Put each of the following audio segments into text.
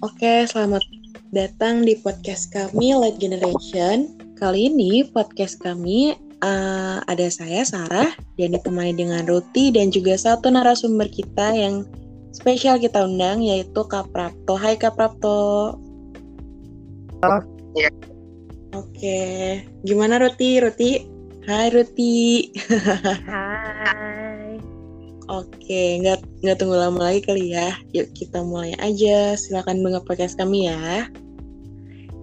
Oke, selamat datang di podcast kami Light Generation. Kali ini podcast kami uh, ada saya Sarah dan ditemani dengan Ruti dan juga satu narasumber kita yang spesial kita undang yaitu Kak Prapto. Hai Kak Prapto. Oh, iya. Oke, gimana Ruti? Ruti? Hai Ruti. Hai. Oke, nggak nggak tunggu lama lagi kali ya. Yuk kita mulai aja. Silakan dengar podcast kami ya.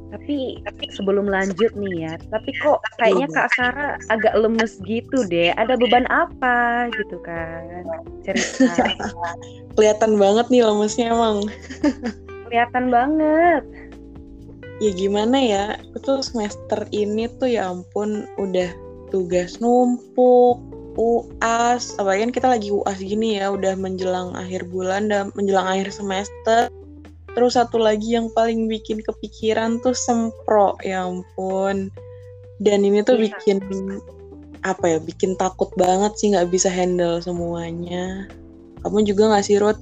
Tapi, tapi sebelum lanjut nih ya, tapi kok kayaknya Kak Sarah agak lemes gitu deh. Ada beban apa gitu kan? Cerita. Kelihatan banget nih lemesnya emang. Kelihatan banget. Ya gimana ya, itu semester ini tuh ya ampun udah tugas numpuk, UAS, apalagi kan kita lagi UAS gini ya, udah menjelang akhir bulan dan menjelang akhir semester. Terus satu lagi yang paling bikin kepikiran tuh sempro, ya ampun. Dan ini tuh iya. bikin apa ya, bikin takut banget sih nggak bisa handle semuanya. Kamu juga nggak sih, Ruth?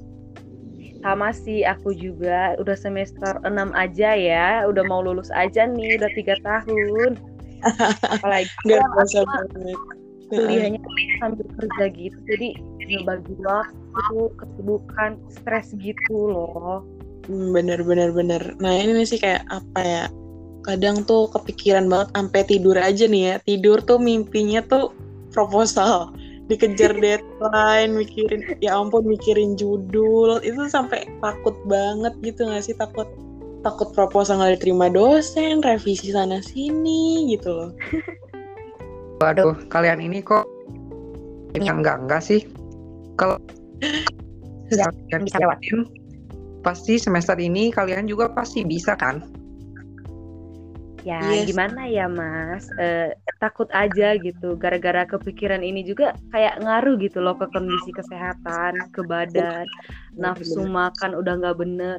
Sama sih, aku juga udah semester 6 aja ya, udah mau lulus aja nih, udah tiga tahun. Apalagi Gak banget kuliahnya sambil kerja gitu jadi ngebagi waktu kesibukan stres gitu loh. Hmm, bener bener bener. Nah ini sih kayak apa ya kadang tuh kepikiran banget sampai tidur aja nih ya. Tidur tuh mimpinya tuh proposal. Dikejar deadline mikirin ya ampun mikirin judul. Itu sampai takut banget gitu gak sih? Takut takut proposal nggak diterima dosen revisi sana sini gitu loh Waduh, kalian ini kok yang enggak enggak sih? Kalau ya, kalian bisa lewatin, pasti semester ini kalian juga pasti bisa kan? Ya yes. gimana ya mas, uh, takut aja gitu. Gara-gara kepikiran ini juga kayak ngaruh gitu loh ke kondisi kesehatan, ke badan, nafsu makan udah nggak bener.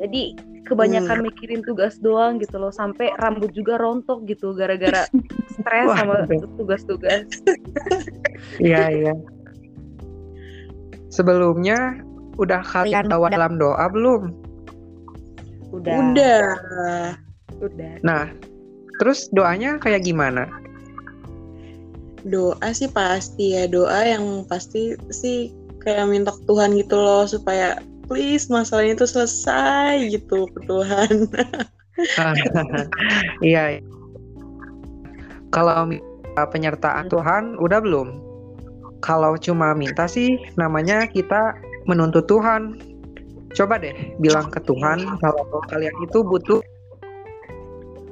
Jadi kebanyakan hmm. mikirin tugas doang gitu loh sampai rambut juga rontok gitu gara-gara stres sama tugas-tugas. Iya iya. Sebelumnya udah kalian bawa dalam doa belum? Udah. Udah. Udah. Nah, terus doanya kayak gimana? Doa sih pasti ya doa yang pasti sih kayak minta ke Tuhan gitu loh supaya please masalahnya itu selesai gitu Tuhan. iya. Kalau penyertaan Tuhan udah belum? Kalau cuma minta sih namanya kita menuntut Tuhan. Coba deh bilang ke Tuhan kalau kalian itu butuh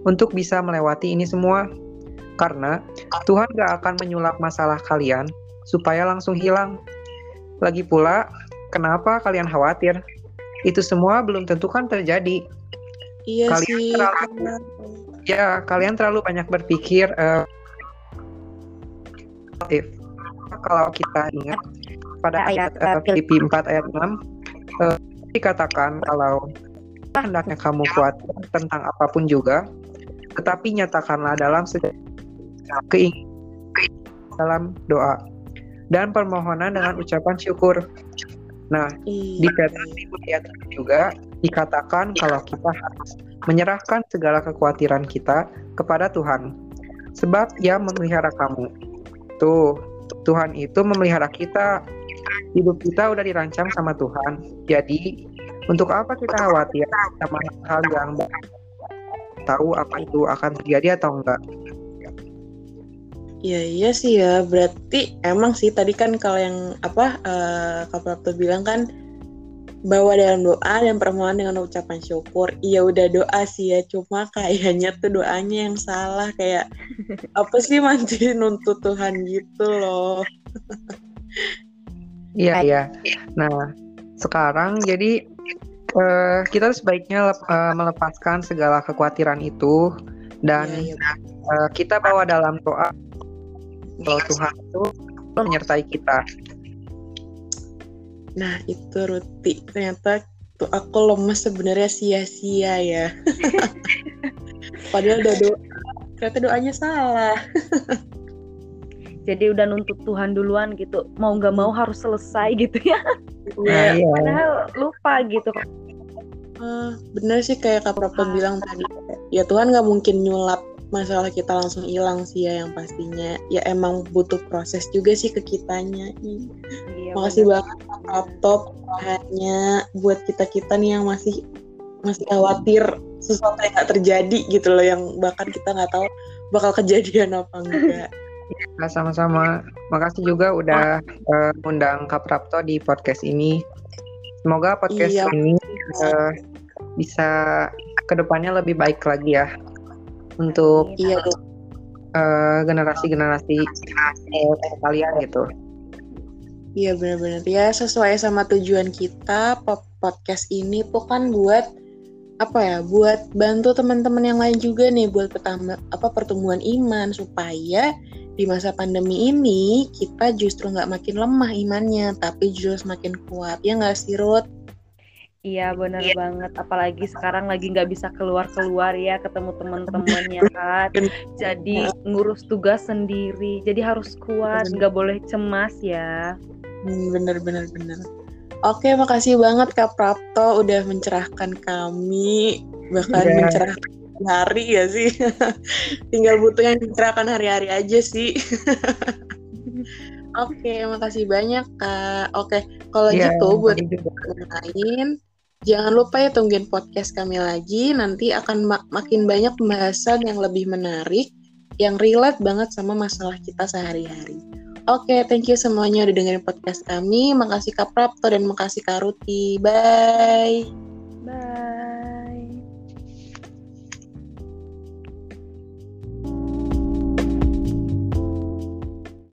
untuk bisa melewati ini semua. Karena Tuhan gak akan menyulap masalah kalian supaya langsung hilang. Lagi pula, kenapa kalian khawatir? Itu semua belum tentu kan terjadi. Iya kalian sih. Terlalu, ya, kalian terlalu banyak berpikir uh, kalau kita ingat pada ayat uh, Filipi 4 ayat 6 uh, dikatakan kalau hendaknya kamu kuat tentang apa pun juga tetapi nyatakanlah dalam keinginan dalam doa dan permohonan dengan ucapan syukur Nah, iya. di Petrus ayat juga dikatakan kalau kita harus menyerahkan segala kekhawatiran kita kepada Tuhan. Sebab Ia memelihara kamu. Tuh, Tuhan itu memelihara kita. Hidup kita udah dirancang sama Tuhan. Jadi, untuk apa kita khawatir sama hal yang tahu apa itu akan terjadi atau enggak? Iya iya sih ya berarti emang sih tadi kan kalau yang apa uh, Kak Prapto bilang kan bawa dalam doa dan permohonan dengan ucapan syukur. Iya udah doa sih ya, cuma kayaknya tuh doanya yang salah kayak apa sih manti nuntut Tuhan gitu loh. Iya iya. Nah sekarang jadi uh, kita sebaiknya uh, melepaskan segala kekhawatiran itu dan ya, ya. Uh, kita bawa dalam doa kalau Tuhan itu menyertai kita. Nah itu Ruti ternyata tuh aku lemes sebenarnya sia-sia ya. Padahal udah doa, ternyata doanya salah. Jadi udah nuntut Tuhan duluan gitu, mau nggak mau harus selesai gitu ya. Nah, iya. Padahal lupa gitu. Uh, bener sih kayak Kak Prapto ah. bilang tadi. Ya Tuhan nggak mungkin nyulap masalah kita langsung hilang sih ya yang pastinya. Ya emang butuh proses juga sih ke kitanya. Iya, Makasih bener. banget Prapto hanya buat kita-kita nih yang masih masih khawatir sesuatu yang gak terjadi gitu loh yang bahkan kita nggak tahu bakal kejadian apa enggak. Ya, sama-sama. Makasih juga udah uh, undang Kak Prapto di podcast ini. Semoga podcast iya. ini uh, bisa ke depannya lebih baik lagi ya untuk iya uh, generasi-generasi uh, kalian gitu. Iya benar-benar ya sesuai sama tujuan kita podcast ini tuh kan buat apa ya buat bantu teman-teman yang lain juga nih buat pertama apa pertumbuhan iman supaya di masa pandemi ini kita justru nggak makin lemah imannya tapi justru semakin kuat ya nggak sih Ruth? Iya benar ya. banget apalagi sekarang lagi nggak bisa keluar-keluar ya ketemu teman-temannya kan jadi ngurus tugas sendiri jadi harus kuat nggak boleh cemas ya hmm, bener bener bener Oke, makasih banget Kak Prapto udah mencerahkan kami, bahkan yeah. mencerahkan hari ya sih. Tinggal butuh yang mencerahkan hari-hari aja sih. Oke, makasih banyak Kak. Oke, kalau yeah, gitu buat yang lain, jangan lupa ya tungguin podcast kami lagi. Nanti akan mak makin banyak pembahasan yang lebih menarik, yang relate banget sama masalah kita sehari-hari. Oke, okay, thank you semuanya udah dengerin podcast kami. Makasih Kak Prapto dan makasih Kak Ruti. Bye.